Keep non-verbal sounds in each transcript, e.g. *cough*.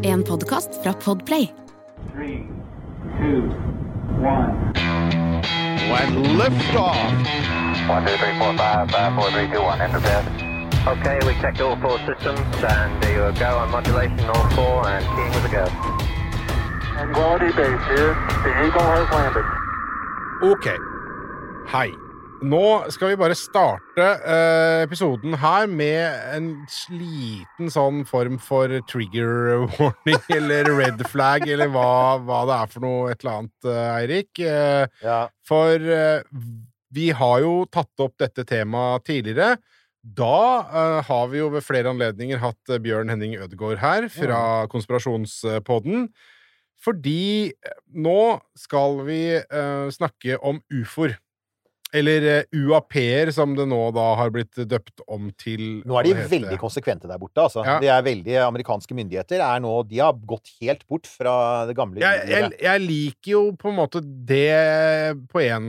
En podkast fra Podplay. Three, two, one. When liftoff. One, two, three, four, five, five, four, three, two, one. Enter bed. Okay, we checked all four systems, and there you go on modulation, all four, and keying with a go. Quality base here. The Eagle has landed. Ok. Hei. Nå skal vi bare starte eh, episoden her med en sliten sånn form for trigger warning, *laughs* eller red flag, eller hva, hva det er for noe, et eller annet, eh, Eirik. Eh, Ja. For eh, vi har jo tatt opp dette temaet tidligere. Da eh, har vi jo ved flere anledninger hatt eh, Bjørn Henning Ødegaard her fra Konspirasjonspodden. Fordi nå skal vi snakke om ufoer. Eller eh, UAP-er, som det nå da har blitt døpt om til. Nå er de veldig konsekvente der borte, altså. Ja. De er veldig Amerikanske myndigheter er nå De har gått helt bort fra det gamle jeg, jeg, jeg liker jo på en måte det på én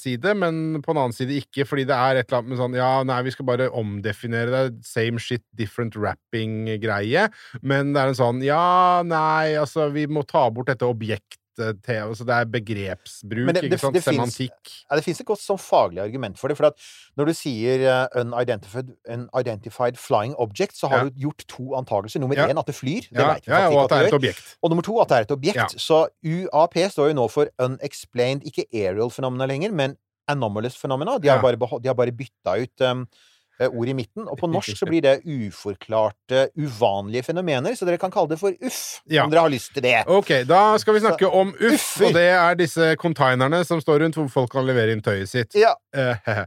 side, men på en annen side ikke, fordi det er et eller annet med sånn Ja, nei, vi skal bare omdefinere det. Same shit, different rapping-greie. Men det er en sånn Ja, nei, altså, vi må ta bort dette objektet til altså, Det er begrepsbruk, det, det- ikke sant? det Semantikk. Ja, det fins et godt sånn faglig argument for det. For at når du sier uh, unidentified, unidentified flying object, så har Ja. du gjort to antakelser. Nummer Ja. én at det flyr. Det Ja, vet vi faktisk og at det er et objekt. Og nummer to at det er et objekt. Så UAP står jo nå for unexplained, ikke aerial phenomena lenger, men anomalous phenomena. De har bare, de har bare bytta ut um, ord i midten. Og på *laughs* norsk så blir det uforklarte, uvanlige fenomener, så dere kan kalle det for uff, Ja. om dere har lyst til det. Ok, da skal vi snakke om uff, og det er disse containerne som står rundt hvor folk kan levere inn tøyet sitt. Ja. Eh, *laughs*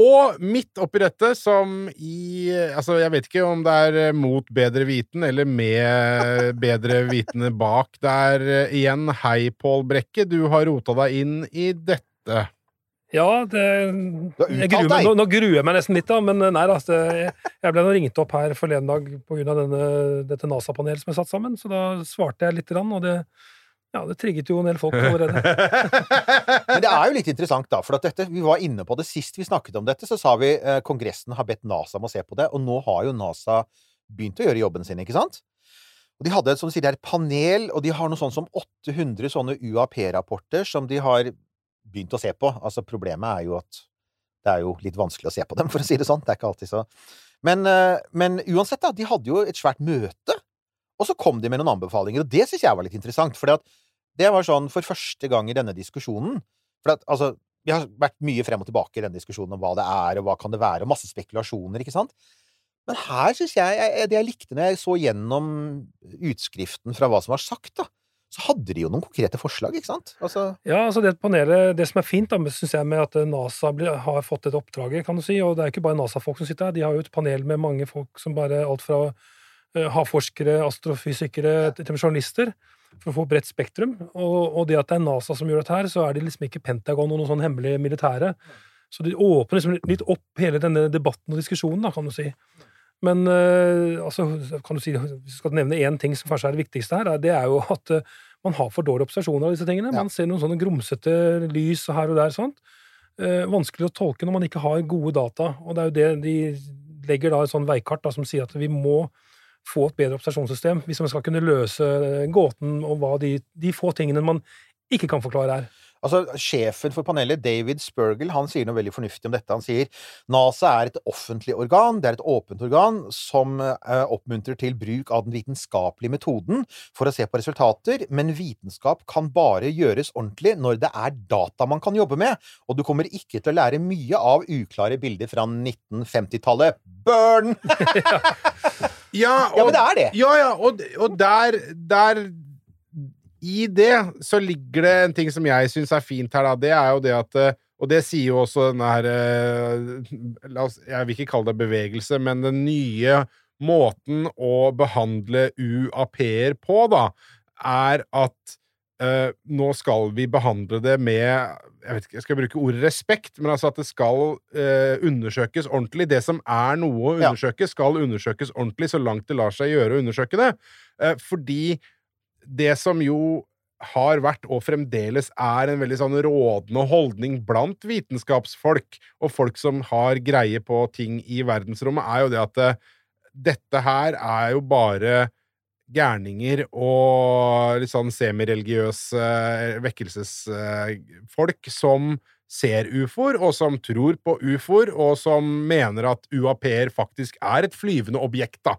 og midt oppi dette, som i Altså, jeg vet ikke om det er eh, mot bedre viten eller med bedre vitende bak. Det er eh, igjen Hei, Pål Brekke, du har rota deg inn i dette. Ja, det jeg gruer meg, nå, nå gruer jeg meg nesten litt, da. Men eh, nei da. altså, Jeg, ble nå ringt opp her forleden dag pga. dette NASA-panelet som er satt sammen, så da svarte jeg lite grann, og det, ja, det trigget jo en del folk allerede. *laughs* Men det er jo litt interessant, da. For at dette, vi var inne på det sist vi snakket om dette, så sa vi eh, Kongressen har bedt NASA om å se på det, og nå har jo NASA begynt å gjøre jobben sin, ikke sant? Og de hadde som du sier, er et panel, og de har noe sånn som 800 sånne UAP-rapporter som de har begynt å se på. Altså, problemet er jo at det er jo litt vanskelig å se på dem, for å si det sånn. Det er ikke alltid så Men, eh, men uansett, da. De hadde jo et svært møte, og så kom de med noen anbefalinger, og det syns jeg var litt interessant. For det var sånn for første gang i denne diskusjonen For at, altså, vi har vært mye frem og tilbake i denne diskusjonen om hva det er, og hva kan det være, og masse spekulasjoner, ikke sant? Men her syns jeg, jeg Det jeg likte når jeg så gjennom utskriften fra hva som var sagt, da, så hadde de jo noen konkrete forslag, ikke sant? Altså Ja, altså det panelet, det som er fint, da, synes jeg, med at NASA blir, har fått et oppdraget, kan du si, og det er ikke bare NASA-folk som sitter her, de har jo et panel med mange folk som bare alt fra eh, havforskere, astrofysikere til journalister, for å få bredt spektrum. Og, og det at det er NASA som gjør dette her, så er de liksom ikke Pentagon og noe sånn hemmelig militære. Så de åpner liksom litt opp hele denne debatten og diskusjonen, da, kan du si. Men eh, altså, kan du si, hvis du skal nevne én ting som kanskje er det viktigste her, det er jo at eh, man har for dårlige observasjoner av disse tingene. Man ser noen sånne grumsete lys her og der. sånt. Eh, vanskelig å tolke når man ikke har gode data. Og det er jo det de legger da et sånn veikart da, som sier at vi må få et bedre observasjonssystem hvis man skal kunne løse gåten om hva de, de få tingene man ikke kan forklare her. Altså, Sjefen for panelet, David Spurgel, han sier noe veldig fornuftig om dette. Han sier NASA er et offentlig organ, det er et åpent organ som eh, oppmuntrer til bruk av den vitenskapelige metoden for å se på resultater, men vitenskap kan bare gjøres ordentlig når det er data man kan jobbe med, og du kommer ikke til å lære mye av uklare bilder fra 1950-tallet. Burn! *laughs* Ja, Ja, men det er det. Ja, ja, og, og der, der I det så ligger det en ting som jeg syns er fint her, da. Det er jo det at eh, Og det sier jo også den her eh, oss Jeg vil ikke kalle det bevegelse, men den nye måten å behandle UAP-er på, da, er at eh, nå skal vi behandle det med jeg vet ikke, jeg skal bruke ordet respekt, men altså at det skal eh, undersøkes ordentlig. Det som er noe å undersøke, skal undersøkes ordentlig så langt det lar seg gjøre å undersøke det. Eh, fordi det som jo har vært, og fremdeles er, en veldig sånn rådende holdning blant vitenskapsfolk og folk som har greie på ting i verdensrommet, er jo det at eh, dette her er jo bare gærninger og litt sånn semireligiøse vekkelsesfolk som ser ufoer, og som tror på ufoer, og som mener at UAP-er faktisk er et flyvende objekt, da.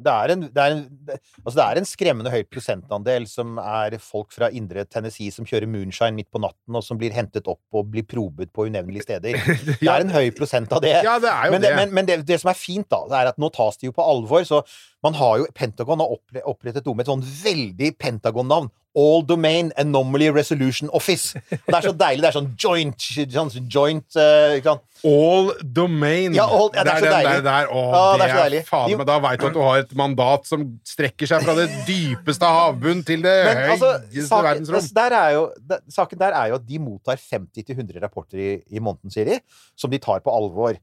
Det er, en, det, er en, det, altså det er en skremmende høy prosentandel som er folk fra indre Tennessee som kjører moonshine midt på natten, og som blir hentet opp og blir probet på unevnelige steder. *laughs* Det er en høy prosent av det. Ja, det men det, det. men, men det, det som er fint, da, det er at nå tas de jo på alvor. Så man har jo Pentagon har opprettet noe med et sånn veldig Pentagon-navn. All Domain Anomaly Resolution Office. Det er så deilig. Det er sånn joint sånn joint eh, ikke sant? All domain. Ja, all- ja, det er så den deilig. Der, der. Å, Ja, det, det er så er deilig. fader, meg, Da veit du at du har et mandat som strekker seg fra det *laughs* dypeste av havbunn til det Men altså, høyeste saken, verdensrom. der er jo, der, saken der er jo at de mottar 50-100 rapporter i, i måneden, sier de, som de tar på alvor.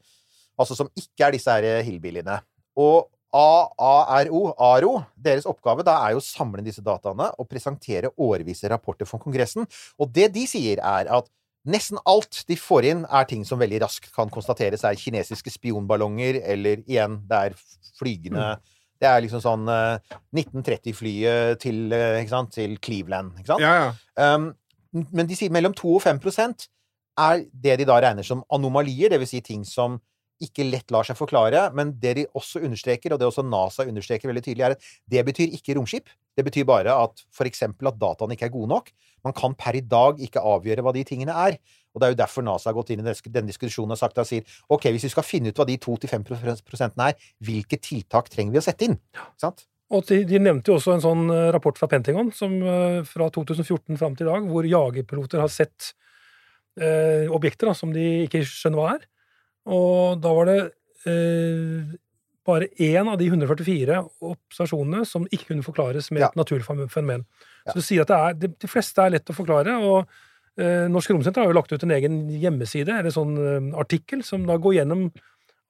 Altså som ikke er disse her eh, hillbilliene. Og AARO, ARO, deres oppgave da er jo å samle disse dataene og presentere årvise rapporter for Kongressen. Og det de sier, er at nesten alt de får inn, er ting som veldig raskt kan konstateres er kinesiske spionballonger, eller igjen, det er flygende Det er liksom sånn eh, 1930-flyet til, eh, til Cleveland, ikke sant? Ja, ja. Um, men de sier mellom 2 og 5% er det de da regner som anomalier, dvs. Si ting som ikke lett lar seg forklare. Men det de også understreker, og det også NASA understreker veldig tydelig, er at det betyr ikke romskip. Det betyr bare at f.eks. at dataene ikke er gode nok. Man kan per i dag ikke avgjøre hva de tingene er. Og det er jo derfor NASA har gått inn i denne diskusjonen og sagt og sier ok, hvis vi skal finne ut hva de 2-5 prosentene er, hvilke tiltak trenger vi å sette inn? Ikke sant? Og de, de nevnte jo også en sånn eh, rapport fra Pentagon som, eh, fra 2014 fram til i dag, hvor jagerpiloter har sett eh, objekter da, som de ikke skjønner hva er. Og da var det eh, bare én av de 144 observasjonene som ikke kunne forklares med Ja. et naturlig fenomen. fenomen. Ja. Så du sier at det er, de, de fleste er lett å forklare. og eh, Norsk Romsenter har jo lagt ut en egen hjemmeside, eller sånn eh, artikkel, som da går gjennom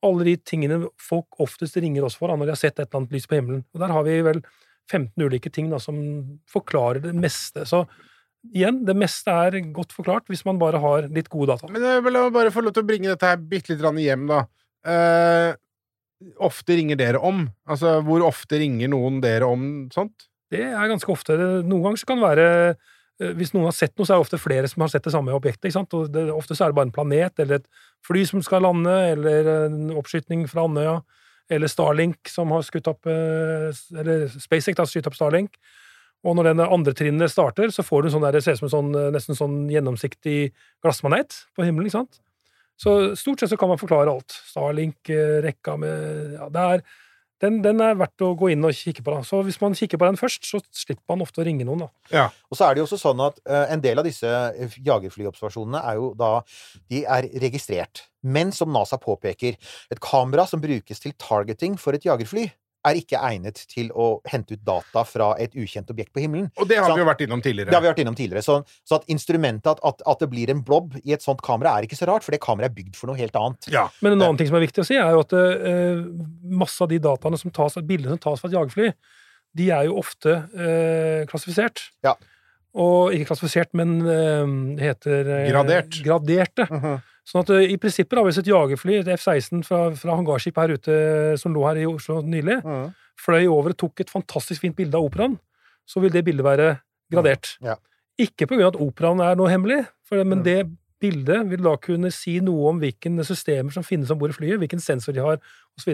alle de tingene folk oftest ringer oss for da, når de har sett et eller annet lys på himmelen. Og der har vi vel 15 ulike ting da, som forklarer det meste. Så igjen, det meste er godt forklart hvis man bare har litt gode data. Men jeg vil bare få lov til å bringe dette her bitte litt hjem, da. Eh, ofte ringer dere om? Altså, hvor ofte ringer noen dere om sånt? Det er ganske ofte. Noen ganger så kan det være eh, Hvis noen har sett noe, så er det ofte flere som har sett det samme objektet. Og det, ofte så er det bare en planet, eller et fly som skal lande, eller en oppskyting fra Andøya, eller Starlink som har skutt opp eh, Eller SpaceX har skutt opp Starlink. Og når den andre trinnet starter, så får du sånn der, det ser ut som en sånn, eh, nesten sånn gjennomsiktig glassmanet på himmelen. ikke sant? Så stort sett så kan man forklare alt. Starlink, eh, rekka med ja, det er, den, den er verdt å gå inn og kikke på. da. Så hvis man kikker på den først, så slipper man ofte å ringe noen. da. Og så er det jo også sånn at uh, en del av disse jagerflyobservasjonene er jo da De er registrert. Men som NASA påpeker, et kamera som brukes til targeting for et jagerfly, er ikke egnet til å hente ut data fra et ukjent objekt på himmelen. Og det har Sant. vi jo vært innom tidligere. Det har vi vært innom tidligere. Så, så at instrumentet, at, at, at det blir en blob i et sånt kamera, er ikke så rart, for det kameraet er bygd for noe helt annet. Ja. Men en annen ting som er viktig å si, er jo at uh, masse av de dataene som tas, bildene som tas fra et jagerfly, de er jo ofte uh, klassifisert. Ja. Og ikke klassifisert, men uh, det heter eh, Gradert. Graderte. Sånn at eh, i prinsippet, da, hvis et jagerfly, et F-16 fra, fra hangarskip her ute som lå her i Oslo nylig, mm. fløy over og tok et fantastisk fint bilde av operaen, så vil det bildet være gradert. Ja. Ikke av at operaen er noe hemmelig, for, men Mm. det bildet vil da kunne si noe om hvilke systemer som finnes om bord i flyet, hvilken sensor de har, osv.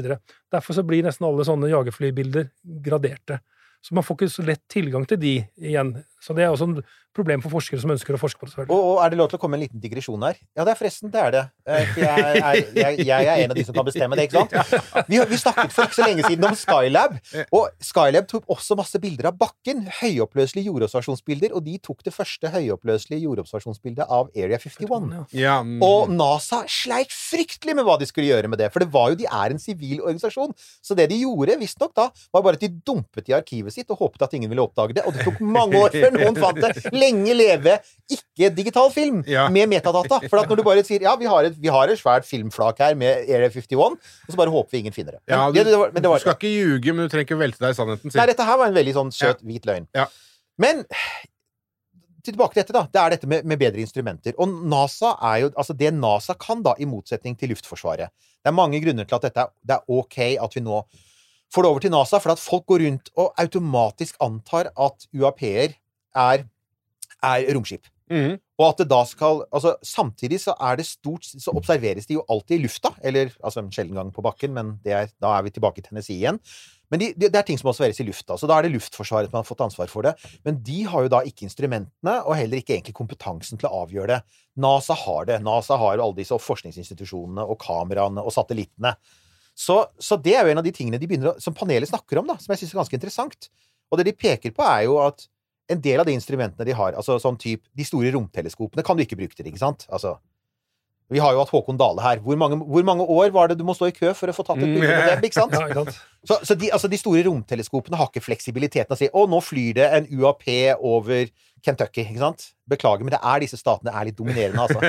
Derfor så blir nesten alle sånne jagerflybilder graderte. Så man får ikke så lett tilgang til de igjen. Så det er også et problem for forskere som ønsker å forske på det. selvfølgelig. Og, og er det lov til å komme en liten digresjon her? Ja, det er forresten, det er det. Eh, For jeg er, jeg, jeg er en av de som kan bestemme det, ikke sant? Vi, vi snakket for ikke så lenge siden om Skylab, og Skylab tok også masse bilder av bakken. Høyoppløselige jordobservasjonsbilder, og de tok det første høyoppløselige jordobservasjonsbildet av Area 51. Ja. Ja, mm. Og NASA sleit fryktelig med hva de skulle gjøre med det, for det var jo, de er en sivil organisasjon. Så det de gjorde, visstnok da, var bare at de dumpet i arkivet sitt og håpet at ingen ville oppdage det, og det tok mange år før noen fant det. Lenge leve ikke digital film Ja. med metadata. For at når du bare sier ja, vi har et, vi har et svært filmflak her med Area 51, og så bare håper vi ingen finner det. Men, ja, du, det, det var, men det du skal ikke ljuge, men du trenger ikke velte deg i sannheten. Nei, dette her var en veldig sånn søt, hvit løgn. Ja. Men tilbake til dette, da. Det er dette med, med bedre instrumenter. Og NASA er jo Altså, det NASA kan, da, i motsetning til Luftforsvaret Det er mange grunner til at dette det er ok at vi nå får det over til NASA, for at folk går rundt og automatisk antar at UAP-er er, er romskip. Mm. Og at det da skal Altså, samtidig så er det stort Så observeres de jo alltid i lufta. Eller altså en sjelden gang på bakken, men det er, da er vi tilbake i Tennessee igjen. Men de, de, det er ting som observeres i lufta, så da er det Luftforsvaret som har fått ansvar for det. Men de har jo da ikke instrumentene, og heller ikke egentlig kompetansen til å avgjøre det. NASA har det. NASA har jo alle disse forskningsinstitusjonene og kameraene og satellittene. Så, så det er jo en av de tingene de begynner å, som panelet snakker om, da, som jeg syns er ganske interessant. Og det de peker på, er jo at en del av de instrumentene de har, altså sånn type De store romteleskopene kan du ikke bruke til, ikke sant? Altså Vi har jo hatt Håkon Dale her. Hvor mange, hvor mange år var det du må stå i kø for å få tatt et bilde med dem, ikke sant? *laughs* Ja, ikke sant? Så, så de, altså de store romteleskopene har ikke fleksibiliteten å si 'Å, nå flyr det en UAP over Kentucky', ikke sant? Beklager, men det er disse statene er litt dominerende, altså.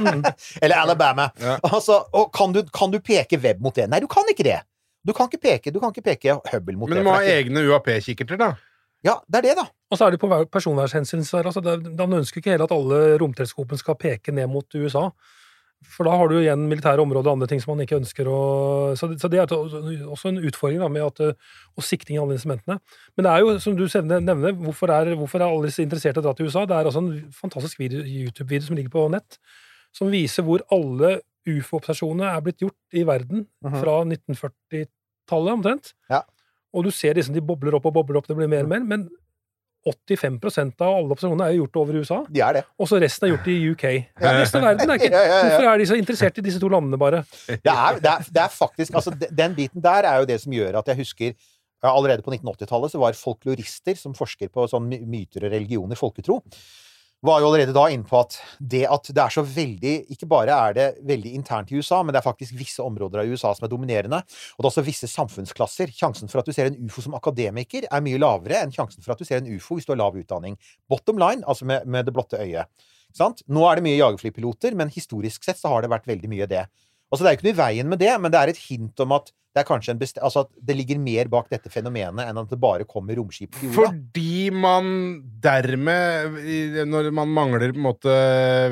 *laughs* Eller Alabama. Ja. Altså, og kan du, kan du peke web mot det? Nei, du kan ikke det. Du kan ikke peke, du kan ikke peke Hubble mot Men det. du må ha det egne UAP-kikkerter, da. Ja, det er det, da. Og så er det på personvernhensyn. er Altså, han ønsker ikke heller at alle romteleskopene skal peke ned mot USA. For da har du jo igjen militære områder og andre ting som man ikke ønsker å Så, det- så det er også en utfordring da, med at, eh, og sikting av alle instrumentene. Men det er jo, som du nevner, hvorfor er, hvorfor er alle disse interessert i å dra til USA? Det er altså en fantastisk YouTube-video som ligger på nett, som viser hvor alle ufo-observasjonene er blitt gjort i verden Mhm. fra 1940-tallet omtrent. Ja. Og du ser liksom de bobler opp og bobler opp, det blir mer og mer. Men 85% av alle observasjonene er jo gjort over USA, De er det. og så resten er gjort i UK. Ja, resten av verden er ikke. *laughs* Hvorfor er de så interessert i disse to landene, bare? Det er, det, er, det er faktisk altså, Den biten der er jo det som gjør at jeg husker Allerede på 1980-tallet så var folklorister som forsker på sånn myter og religioner, folketro, var jo allerede da inne på at det at det er så veldig Ikke bare er det veldig internt i USA, men det er faktisk visse områder av USA som er dominerende. Og det er også visse samfunnsklasser. Sjansen for at du ser en ufo som akademiker, er mye lavere enn sjansen for at du ser en ufo hvis du har lav utdanning. Bottom line, altså med, med det blotte øyet. Sant? Nå er det mye jagerflypiloter, men historisk sett så har det vært veldig mye det. Altså, det er jo ikke noe i veien med det, men det er et hint om at det er kanskje en best altså at det ligger mer bak dette fenomenet enn at det bare kommer romskip til jorda. Fordi man dermed, når man mangler på en måte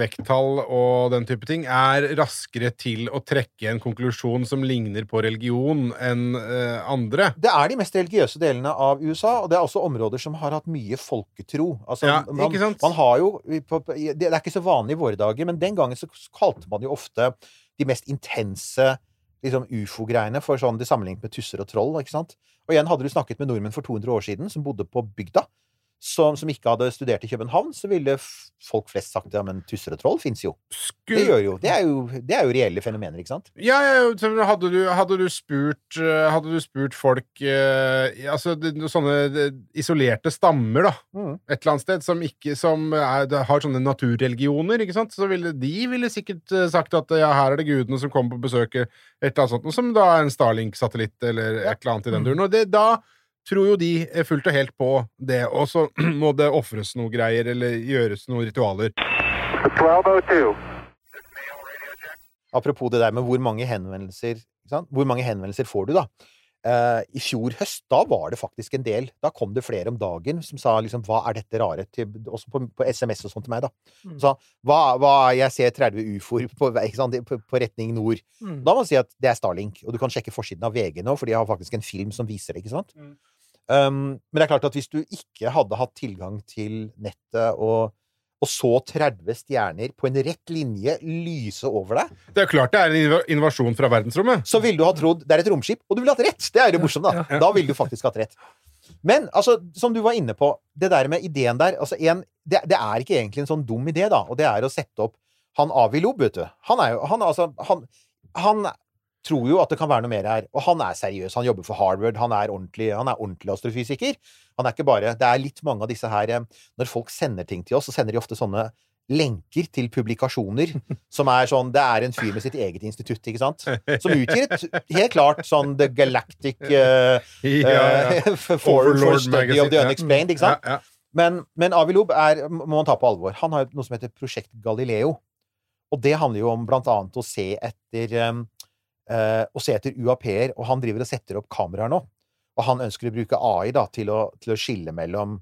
vekttall og den type ting, er raskere til å trekke en konklusjon som ligner på religion enn eh, andre. Det er de mest religiøse delene av USA, og det er også områder som har hatt mye folketro. Altså, Ja, man, ikke sant? man har jo Det er ikke så vanlig i våre dager, men den gangen så kalte man jo ofte de mest intense liksom ufo-greiene for sånn de sammenlignet med tusser og troll. ikke sant? Og igjen, hadde du snakket med nordmenn for 200 år siden som bodde på bygda, som, som ikke hadde studert i København, så ville folk flest sagt ja, men tusser og troll fins jo. Det Skulle, gjør jo. Det er jo, det er jo reelle fenomener, ikke sant? ja, ja, hadde, du, hadde, du spurt, eh, hadde du spurt folk eh, Altså sånne isolerte stammer, da, Mm. et eller annet sted, som, ikke, som er, har sånne naturreligioner, ikke sant, så ville de ville sikkert eh, sagt at ja, her er det gudene som kommer på besøk, et eller annet sånt, som da er en Starlink-satellitt eller et eller annet i den Mm. duren. Og det, da tror jo de er fullt og helt på det, og så *clears throat* må det ofres noe greier, eller gjøres noen ritualer. 1202. Apropos det der med hvor mange henvendelser sant? Hvor mange henvendelser får du, da? Uh, I fjor høst, da var det faktisk en del. Da kom det flere om dagen som sa liksom Hva er dette rare? Til, også på, på SMS og sånn til meg, da. Mm. Sa hva, hva Jeg ser 30 ufoer på, på, på retning nord. Mm. Da må man si at det er Starlink, og du kan sjekke forsiden av VG nå, for de har faktisk en film som viser det, ikke sant? Mm. Um, men det er klart at hvis du ikke hadde hatt tilgang til nettet og, og så 30 stjerner på en rett linje lyse over deg, Det er jo klart det er en inv- invasjon fra verdensrommet. så ville du ha trodd det er et romskip, og du ville hatt rett! Det er jo morsomt, da. Ja. Da ville du faktisk hatt rett. Men altså, som du var inne på, det der med ideen der altså, en, det, det er ikke egentlig en sånn dum idé, da, og det er å sette opp han Avi Lob, vet du. Han er jo han, altså, han, han tror jo at det kan være noe mer her, og han er seriøs. Han jobber for Harvard, han er ordentlig, han er ordentlig astrofysiker. Han er ikke bare Det er litt mange av disse her eh, Når folk sender ting til oss, så sender de ofte sånne lenker til publikasjoner *laughs* som er sånn Det er en fyr med sitt eget institutt, ikke sant? *laughs* Som utgir et helt klart sånn The Galactic uh, *laughs* Ja, ja. for, for Study of the. Unexplained, ikke sant? Ja. Men, men Avi Lob er, må man ta på alvor. Han har noe som heter Prosjekt Galileo. Og det handler jo om blant annet å se etter um, eh, å se etter UAP-er, og han driver og setter opp kameraer nå. Og han ønsker å bruke AI da, til å, til å skille mellom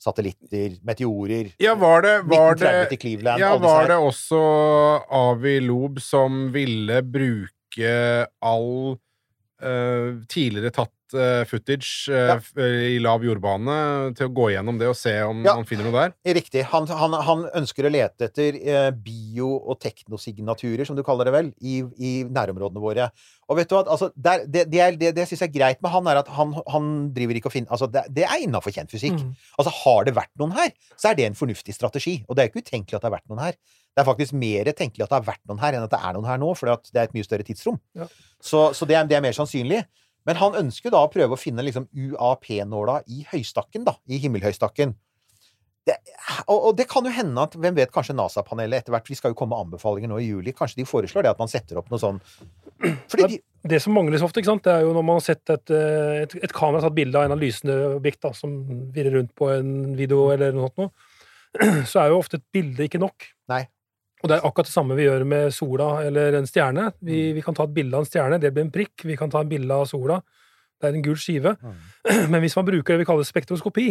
satellitter, meteorer Ja, var det, var det Cleveland, Ja, var det også Avi Loeb som ville bruke all uh, tidligere tatt eh, footage eh, Ja. i lav jordbane til å gå gjennom det og se om Ja. han finner noe der. Riktig. Han, han, han ønsker å lete etter eh, bio- og teknosignaturer, som du kaller det vel, i, i nærområdene våre. Og vet du hva, altså, der, det, det, det, det jeg syns er greit med han, er at han, han driver ikke og finner Altså, det, det er innafor kjent fysikk. Mm. Altså, har det vært noen her, så er det en fornuftig strategi. Og det er ikke utenkelig at det har vært noen her. Det er faktisk mer tenkelig at det har vært noen her, enn at det er noen her nå, for det er et mye større tidsrom. Ja. Så, så det, er, det er mer sannsynlig. Men han ønsker da å prøve å finne liksom UAP-nåla i høystakken, da. I himmelhøystakken. Det, og, og det kan jo hende at Hvem vet, kanskje NASA-panelet etter hvert Vi skal jo komme med anbefalinger nå i juli. Kanskje de foreslår det at man setter opp noe sånn *clears throat* Fordi de, Det som mangler så ofte, det er jo når man har sett et, eh, et, et kamera tatt bilde av en av lysende objekt da, som virrer rundt på en video eller noe sånt, noe, *clears throat* så er jo ofte et bilde ikke nok. Nei. Og det er akkurat det samme vi gjør med sola eller en stjerne. Vi, vi kan ta et bilde av en stjerne, det blir en prikk. Vi kan ta et bilde av sola, det er en gul skive. *clears throat* Men hvis man bruker det vi kaller spektroskopi,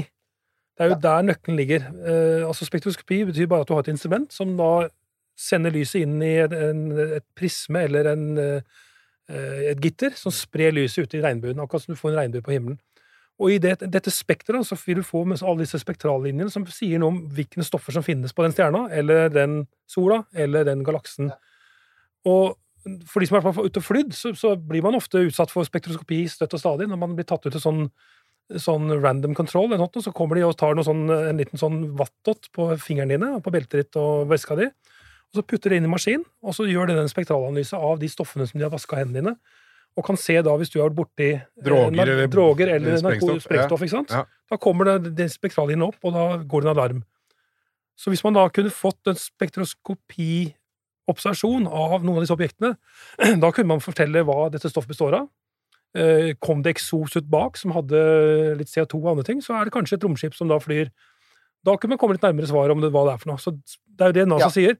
det er jo der nøkkelen ligger. Eh, altså Spektroskopi betyr bare at du har et instrument som da sender lyset inn i et, en, et prisme eller en, eh, et gitter som sprer lyset ut i regnbuen, akkurat som du får en regnbue på himmelen. Og i det, dette spekteret så vil du få med alle disse spektrallinjene som sier noe om hvilke stoffer som finnes på den stjerna, eller den sola, eller den galaksen. Og for de som er ute og flydd, så, så blir man ofte utsatt for spektroskopi støtt og stadig. Når man blir tatt ut til sånn, sånn random control, eller noe, så kommer de og tar sånn, en liten sånn wattdot på fingrene dine, på beltet ditt og veska di. Og så putter de inn i maskin, og så gjør den en spektralanalyse av de stoffene som de har vaska hendene dine. Og kan se da, hvis du har vært borti eh, Droger eller- droger eller sprengstoff, sprengstoff, sant? Ja. Da kommer det, det spektrallinjen opp, og da går det en alarm. Så hvis man da kunne fått en spektroskopiobservasjon av noen av disse objektene, *clears throat* da kunne man fortelle hva dette stoffet består av. Eh, Kom det eksos ut bak som hadde litt CO2 og andre ting, så er det kanskje et romskip som da flyr. Da kunne man komme litt nærmere svaret om det, hva det er for noe. Så det er jo det NASA Ja. sier.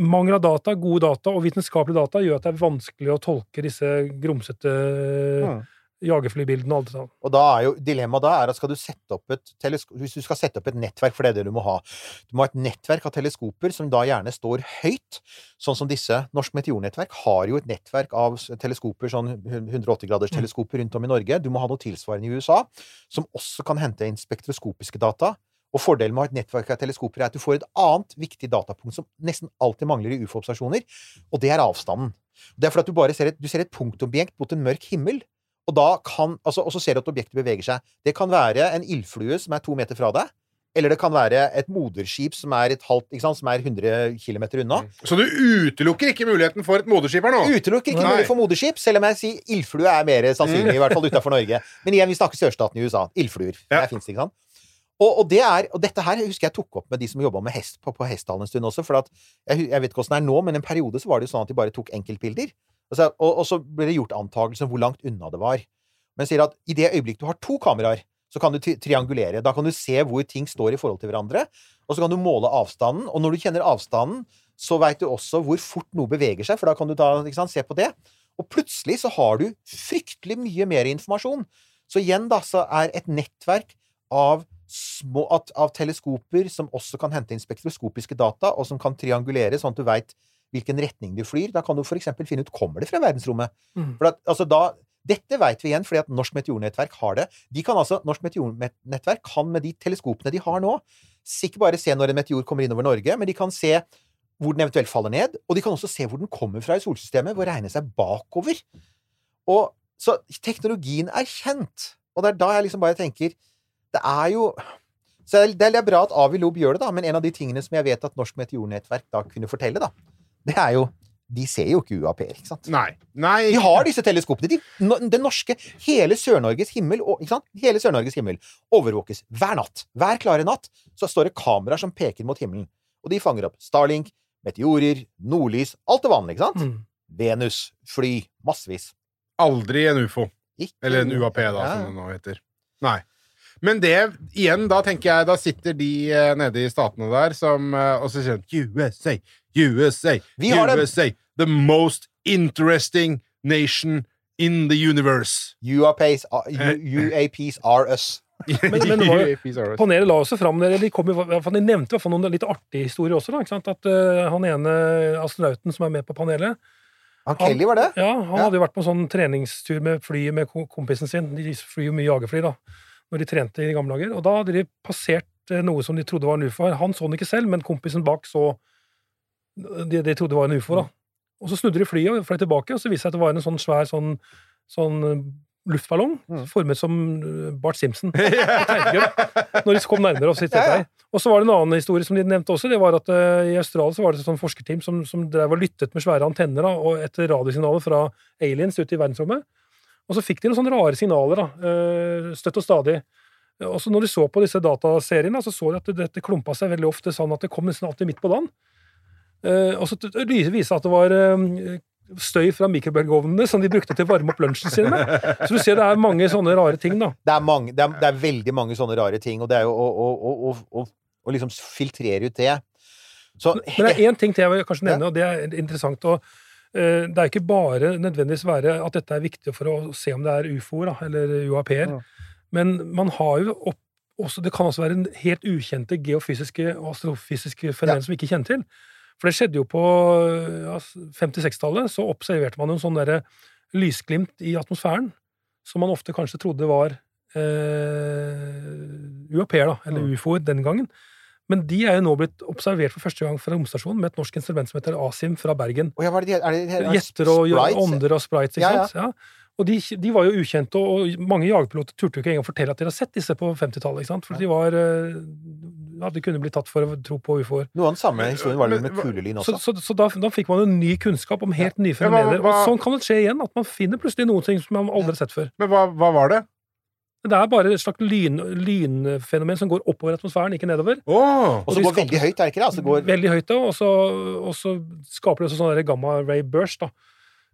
Mangel av data, gode data og vitenskapelige data gjør at det er vanskelig å tolke disse grumsete Mm. Jagerflybildene og alt sånn. Og da er jo dilemmaet da er at skal du sette opp et Hvis du skal sette opp et nettverk, for det er det du må ha Du må ha et nettverk av teleskoper som da gjerne står høyt, sånn som disse. Norsk Meteornettverk har jo et nettverk av teleskoper, sånn 180-graders teleskoper rundt om i Norge. Du må ha noe tilsvarende i USA, som også kan hente inn spektroskopiske data. Og fordelen med å ha et nettverk av teleskoper er at du får et annet viktig datapunkt som nesten alltid mangler i ufo-observasjoner, og det er avstanden. Det er fordi at du bare ser et, du ser et punktobjekt mot en mørk himmel, og, da kan, altså, og så ser du at objektet beveger seg. Det kan være en ildflue som er to meter fra deg, eller det kan være et moderskip som er et halvt, sant, som er 100 km unna. Så du utelukker ikke muligheten for et moderskip her nå? Utelukker ikke muligheten mulig for moderskip, selv om jeg sier ildflue er mer sannsynlig, i hvert fall utenfor Norge. Men igjen, vi snakker sørstaten i USA. Ildfluer. Ja. Det, ikke sant? Og, og, det er, og dette her husker jeg tok opp med de som jobba med hest på, på Hestdalen en stund også. For at, jeg, jeg vet ikke åssen det er nå, men en periode så var det jo sånn at de bare tok enkeltbilder. Og så, og, og så ble det gjort antakelser om hvor langt unna det var. Men sier at i det øyeblikk du har to kameraer, så kan du triangulere. Da kan du se hvor ting står i forhold til hverandre, og så kan du måle avstanden. Og når du kjenner avstanden, så veit du også hvor fort noe beveger seg, for da kan du da sant, se på det. Og plutselig så har du fryktelig mye mer informasjon. Så igjen, da, så er et nettverk av små av teleskoper som også kan hente inn spektroskopiske data, og som kan triangulere, sånn at du veit hvilken retning du flyr. Da kan du f.eks. finne ut kommer det fra verdensrommet. Mm. For at, altså da, dette veit vi igjen fordi at Norsk Meteornettverk har det. De kan altså, Norsk Meteornettverk kan med de teleskopene de har nå, ikke bare se når en meteor kommer innover Norge, men de kan se hvor den eventuelt faller ned, og de kan også se hvor den kommer fra i solsystemet, ved å regne seg bakover. Og Så teknologien er kjent, og det er da jeg liksom bare tenker Det er jo så det er bra at Avi Lob gjør det, da, men en av de tingene som jeg vet at Norsk Meteornettverk da kunne fortelle, da, det er jo De ser jo ikke UAP-er, ikke sant? Nei. Nei. De har disse teleskopene. De, den norske Hele Sør-Norges himmel ikke sant? Hele Sør-Norges himmel overvåkes hver natt. Hver klare natt så står det kameraer som peker mot himmelen. Og de fanger opp Starlink, meteorer, nordlys Alt det vanlige, ikke sant? Mm. Venus, fly, massevis. Aldri en ufo. Ikke Eller en UAP, da, Ja. som det nå heter. Nei. Men det, igjen, da tenker jeg, da sitter de eh, nede i statene der som eh, Og så sier de USA, USA, Vi har dem. USA. The most interesting nation in the universe. UAPs, uh, UAPs are us. *laughs* Men- men var *laughs* UAPs. Panelet la også fram de, kom, de nevnte i noen litt artige historier også. Da, ikke sant? At uh, han ene astronauten som er med på panelet, Han Kelly var det? Ja, han Ja. hadde jo vært på en sånn treningstur med flyet med kompisen sin. De flyr jo mye jagerfly, da, når de trente i gamle dager. Og da hadde de passert eh, noe som de trodde var en ufo. Han så den ikke selv, men kompisen bak så det de trodde var en ufo. da. Og så snudde de flyet og fløy tilbake, og så viste det seg at det var en sånn svær sånn, sånn eh, luftballong Mm. formet som eh, Bart Simpson. *laughs* Når de kom nærmere oss. Ja. Og så var det en annen historie som de nevnte også. det var at uh, I Australia så var det et sånn forskerteam som, som drev og lyttet med svære antenner da, og etter radiosignaler fra aliens ute i verdensrommet. Og så fikk de noen sånne rare signaler da, uh, støtt og stadig. Og så når de så på disse dataseriene, så så de at det- dette klumpa seg veldig ofte sånn at det kom nesten alltid midt på dagen. Eh, og så viser det at det var eh, støy fra mikrobølgeovnene som de brukte til å varme opp lunsjen sin med. Så du ser det er mange sånne rare ting, da. Det er, mange, det, er, det er veldig mange sånne rare ting, og det er jo å, å, å, liksom filtrere ut det. Så Men det er én ting til jeg vil kanskje nevne, og det er interessant. og uh, Det er ikke bare nødvendigvis være at dette er viktig for å se om det er ufoer eller UAP-er, Ja. men man har jo opp, også, det kan også være en helt ukjente geofysiske og astrofysiske fenomen Ja. som vi ikke kjenner til. For det skjedde jo på ja, 50-60-tallet. Så observerte man jo en sånn derre lysglimt i atmosfæren som man ofte kanskje trodde var eh, UAP-er, da, eller Mm. ufoer den gangen. Men de er jo nå blitt observert for første gang fra romstasjonen med et norsk instrument som heter Asim fra Bergen. Ja, er det, de- er det, er det Gjetter og sprites? ånder og sprites, ikke Ja, ja. sant? Ja. Og de, de var jo ukjente, og, mange jagerpiloter turte jo ikke engang fortelle at de hadde sett disse på 50-tallet. ikke sant? For de var ja, De kunne blitt tatt for å tro på ufoer. Noe av den samme historien var det med kulelyn også. så, så da, da fikk man jo ny kunnskap om helt nye fenomener. Og sånn kan det skje igjen, at man finner plutselig noen ting som man aldri har sett før. Men hva, hva var det? Det er bare et slags lyn, lynfenomen som går oppover atmosfæren, ikke nedover. Oh, Og så går skaper- veldig høyt, er det ikke det? Altså, går, Veldig høyt, da, og så, og så skaper det også sånn der gamma ray burst. da.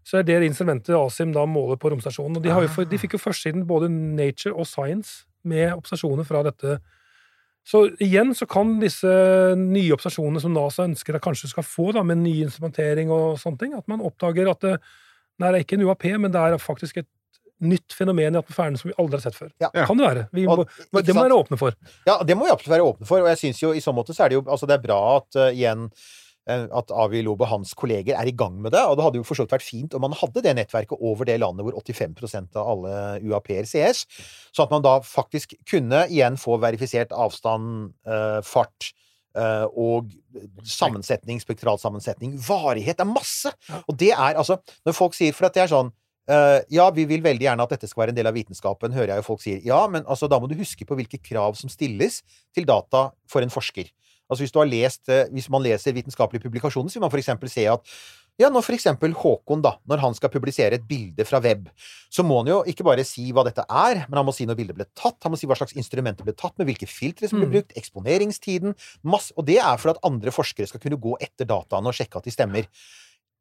Så det er det instrumentet Asim da måler på romstasjonen. Og de, har jo, for- de fikk jo førstesiden både Nature og Science med observasjoner fra dette. Så igjen så kan disse nye observasjonene som NASA ønsker at kanskje skal få, da, med ny instrumentering og sånne ting, at man oppdager at det, nei, det er ikke en UAP, men det er faktisk et nytt fenomen i atmosfæren som vi aldri har sett før. Ja. Kan det være. Vi må, Og- ikke det må vi være åpne for. Ja, det må vi absolutt være åpne for, og jeg synes jo i så måte så er det jo Altså, det er bra at uh, igjen eh, at Avi Lobe og hans kolleger er i gang med det, og det hadde jo for vært fint om man hadde det nettverket over det landet hvor 85% av alle UAP-er sees, sånn at man da faktisk kunne igjen få verifisert avstand, eh, fart eh, og sammensetning, spektralsammensetning, varighet. Det er masse! Og det er altså Når folk sier For at det er sånn eh, ja, vi vil veldig gjerne at dette skal være en del av vitenskapen, hører jeg jo folk sier. Ja, men altså, da må du huske på hvilke krav som stilles til data for en forsker. Altså hvis, du har lest, eh, hvis man leser vitenskapelige publikasjoner, så vil man for eksempel se at ja, når for eksempel Håkon, da, når han skal publisere et bilde fra web, så må han jo ikke bare si hva dette er, men han må si når bildet ble tatt, han må si hva slags instrumenter ble tatt med, hvilke filtre som ble Mm. brukt, eksponeringstiden, masse Og det er for at andre forskere skal kunne gå etter dataene og sjekke at de stemmer.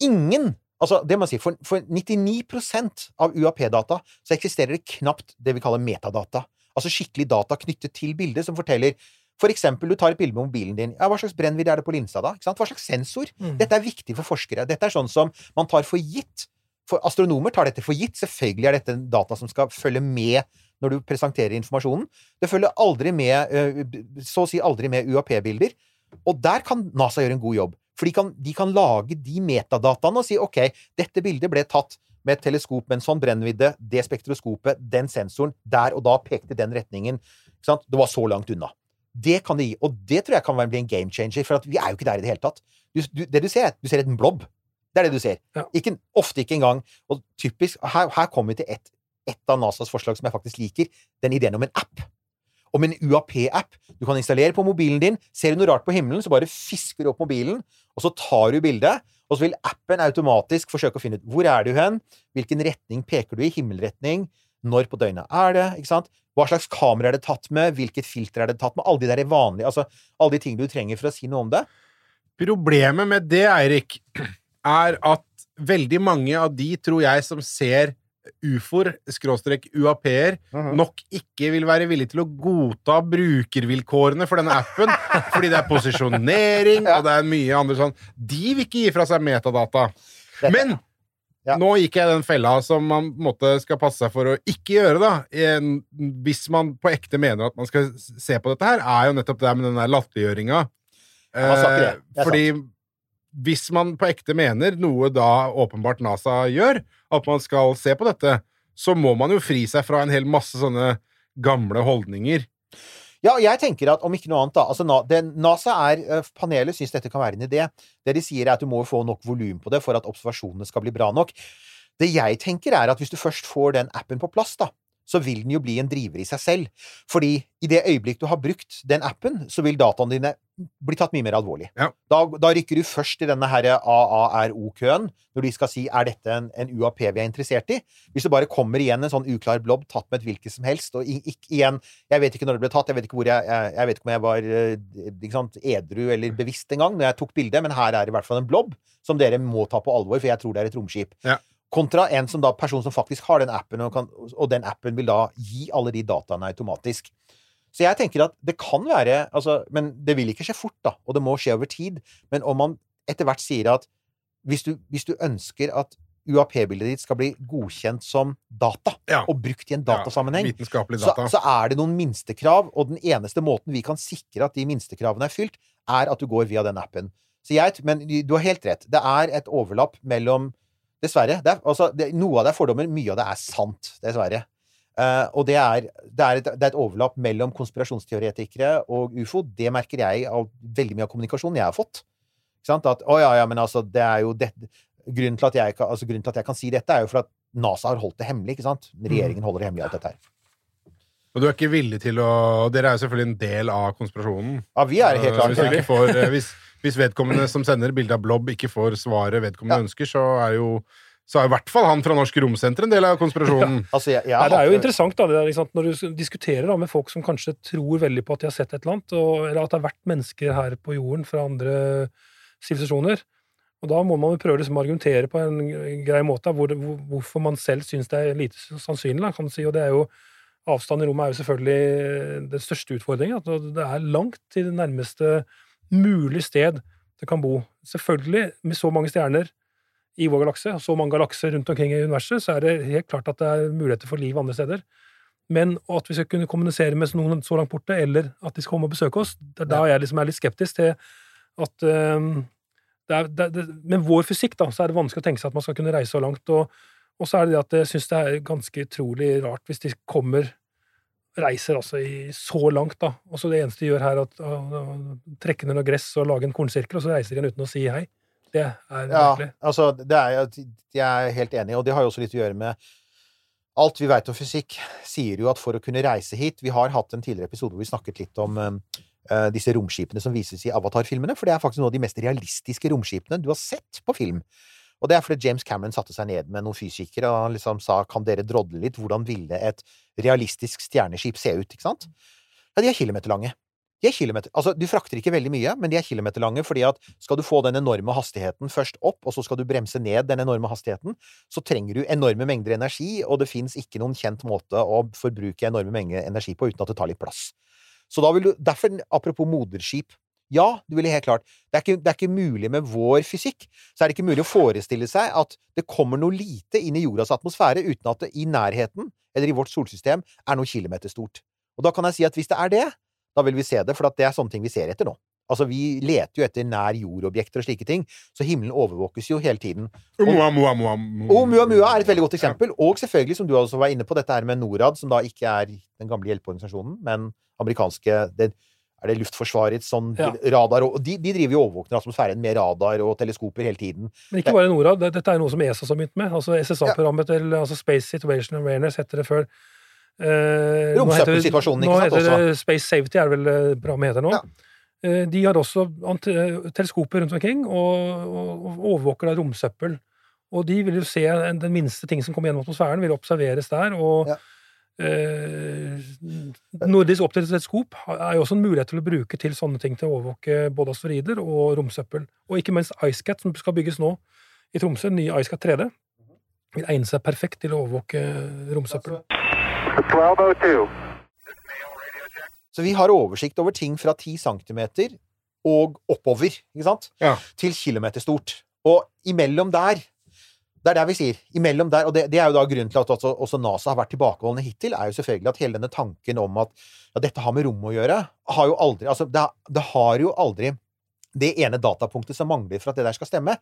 Ingen Altså, det må jeg si, for, for 99% av UAP-data så eksisterer det knapt det vi kaller metadata. Altså skikkelig data knyttet til bildet, som forteller for eksempel, du tar et bilde med mobilen din. Ja, hva slags brennvidde er det på linsa da? Ikke sant? Hva slags sensor? Mm. Dette er viktig for forskere. Dette er sånn som man tar for gitt. For astronomer tar dette for gitt. Selvfølgelig er dette data som skal følge med når du presenterer informasjonen. Det følger aldri med, eh, så å si aldri med UAP-bilder. Og der kan NASA gjøre en god jobb. For de kan, de kan lage de metadataene og si ok, dette bildet ble tatt med et teleskop med en sånn brennvidde, det spektroskopet, den sensoren, der og da pekte den retningen. Ikke sant? Det var så langt unna. Det kan det gi. Og det tror jeg kan bli en game changer, for at vi er jo ikke der i det hele tatt. Du, du, det du ser, du ser en blob. Det er det du ser. Ja. Ikke, ofte ikke engang. Og typisk Her, her kommer vi til ett et av NASAs forslag som jeg faktisk liker. Den ideen om en app. Om en UAP-app. Du kan installere på mobilen din. Ser du noe rart på himmelen, så bare fisker du opp mobilen, og så tar du bildet. Og så vil appen automatisk forsøke å finne ut hvor er du hen, hvilken retning peker du i, himmelretning, når på døgnet er det, ikke sant? Hva slags kamera er det tatt med, hvilket filter er det tatt med, alle de der vanlige, altså alle de tingene du trenger for å si noe om det. Problemet med det, Eirik, er at veldig mange av de, tror jeg, som ser ufoer, skråstrek UAP-er, nok ikke vil være villig til å godta brukervilkårene for denne appen, *laughs* fordi det er posisjonering, og det er mye andre sånn. De vil ikke gi fra seg metadata. Men Ja. nå gikk jeg i den fella som man måte skal passe seg for å ikke gjøre, da. En- Hvis man på ekte mener at man skal se på dette her, er jo nettopp det med den der latterliggjøringa. er fordi hvis man på ekte mener noe da åpenbart NASA gjør, at man skal se på dette, så må man jo fri seg fra en hel masse sånne gamle holdninger. Ja, jeg tenker at om ikke noe annet, da altså, det, NASA er eh, Panelet syns dette kan være en idé. Det de sier, er at du må få nok volum på det for at observasjonene skal bli bra nok. Det jeg tenker, er at hvis du først får den appen på plass, da, så vil den jo bli en driver i seg selv. Fordi i det øyeblikk du har brukt den appen, så vil dataene dine bli tatt mye mer alvorlig. Ja. Da, da rykker du først i denne AARO-køen, når de skal si er dette en, en UAP vi er interessert i. Hvis det bare kommer igjen en sånn uklar blobb tatt med et hvilket som helst, og ikke, igjen Jeg vet ikke når det ble tatt, jeg vet ikke, hvor jeg, jeg, jeg vet ikke om jeg var eh, sant, edru eller bevisst engang når jeg tok bildet, men her er det i hvert fall en blobb som dere må ta på alvor, for jeg tror det er et romskip. Ja. Kontra en som da, person som faktisk har den appen, og, kan, og den appen vil da gi alle de dataene automatisk. Så jeg tenker at det kan være altså, Men det vil ikke skje fort, da, og det må skje over tid. Men om man etter hvert sier at hvis du, hvis du ønsker at UAP-bildet ditt skal bli godkjent som data, Ja. og brukt i en datasammenheng, så, data. så er det noen minstekrav, og den eneste måten vi kan sikre at de minstekravene er fylt, er at du går via den appen. Så jeg, men du har helt rett. Det er et overlapp mellom Dessverre. Det er, altså, det, noe av det er fordommer, mye av det er sant. Dessverre. Uh, og det er, det, er et, det er et overlapp mellom konspirasjonsteoretikere og ufo. Det merker jeg av veldig mye av kommunikasjonen jeg har fått. At å ja, ja, men altså, det er jo grunnen, til jeg, altså, grunnen til at jeg kan si dette, er jo for at NASA har holdt det hemmelig. ikke sant? Regjeringen holder det hemmelig, alt dette her. Og du er ikke villig til å Dere er jo selvfølgelig en del av konspirasjonen. Ja, vi er helt klart hvis, får, eh, hvis, hvis vedkommende som sender bilde av blobb, ikke får svaret vedkommende Ja. ønsker, så er jo så er i hvert fall han fra Norsk Romsenter en del av konspirasjonen. *laughs* Altså, jeg, jeg Nei, det er jo interessant da, det der, når du diskuterer da, med folk som kanskje tror veldig på at de har sett et eller annet, og, eller at det har vært mennesker her på jorden fra andre sivilisasjoner. Og da må man jo prøve liksom å argumentere på en grei måte hvor, hvor, hvorfor man selv syns det er lite sannsynlig. Da, kan du si. Og det er jo Avstand i rommet er jo selvfølgelig den største utfordringen. At det er langt til det nærmeste mulig sted det kan bo. Selvfølgelig, med så mange stjerner i vår galakse, og så mange galakser rundt omkring i universet, så er det helt klart at det er muligheter for liv andre steder. Men at vi skal kunne kommunisere med noen så langt borte, eller at de skal komme og besøke oss, det er da jeg liksom er litt skeptisk til at um, det er, det, det, Med vår fysikk da, så er det vanskelig å tenke seg at man skal kunne reise så langt. Og, og så er det det at jeg syns det er ganske utrolig rart hvis de kommer reiser altså i så langt, da. Og så det eneste de gjør her, er at å, trekke ned noe gress og lage en kornsirkel, og så reiser de igjen uten å si hei. Det er Ja, altså, det er, jeg- er helt enig, og det har jo også litt å gjøre med Alt vi vet om fysikk, sier jo at for å kunne reise hit Vi har hatt en tidligere episode hvor vi snakket litt om eh, disse romskipene som vises i Avatar-filmene, for det er faktisk noen av de mest realistiske romskipene du har sett på film. Og det er fordi James Cameron satte seg ned med noen fysikere og han liksom sa kan dere drodle litt, hvordan ville et realistisk stjerneskip se ut, ikke sant? Ja, de er kilometerlange. De er kilometer, altså Du frakter ikke veldig mye, men de er kilometerlange, fordi at skal du få den enorme hastigheten først opp, og så skal du bremse ned den enorme hastigheten, så trenger du enorme mengder energi, og det fins ikke noen kjent måte å forbruke enorme mengder energi på uten at det tar litt plass. Så da vil du, derfor, apropos moderskip, ja, du ville helt klart det er, ikke, det er ikke mulig med vår fysikk, så er det ikke mulig å forestille seg at det kommer noe lite inn i jordas atmosfære uten at det i nærheten, eller i vårt solsystem, er noe kilometer stort. Og da kan jeg si at hvis det er det, da vil vi se det, for at det er sånne ting vi ser etter nå. Altså, vi leter jo etter nær jord-objekter og slike ting, så himmelen overvåkes jo hele tiden. Oumuamua er et veldig godt eksempel. Og selvfølgelig, som du også var inne på, dette her med Norad, som da ikke er den gamle hjelpeorganisasjonen, men amerikanske det, Er det Luftforsvarets sånn Ja. radar og de, de driver jo overvåkner atmosfæren med radar og teleskoper hele tiden. Men ikke bare Norad. Dette er noe som ESA har begynt med. Altså SSA-programmet til altså Space Situation Awareness heter det før. Eh, Romsøppelsituasjonen, ikke sant? Nå heter det Space Safety, er det vel eh, programmet heter nå. Ja. Eh, De har også eh, teleskoper rundt omkring og, og, og overvåker da romsøppel. Og de vil jo se en- den minste ting som kommer gjennom atmosfæren, vil observeres der. og Ja. Eh, Nordisk oppteleskop er jo også en mulighet til å bruke til sånne ting til å overvåke både asteroider og romsøppel. Og ikke minst IceCat, som skal bygges nå i Tromsø, den nye IceCat 3D, vil egne seg perfekt til å overvåke romsøppel. Så vi har oversikt over ting fra 10 cm og oppover, ikke sant? Ja. Til kilometer stort. Og imellom der Det er der vi sier. Imellom der, og det, det er jo da grunnen til at også, også NASA har vært tilbakeholdne hittil, er jo selvfølgelig at hele denne tanken om at ja, dette har med rom å gjøre, har jo aldri Altså, det, det har jo aldri det ene datapunktet som mangler for at det der skal stemme,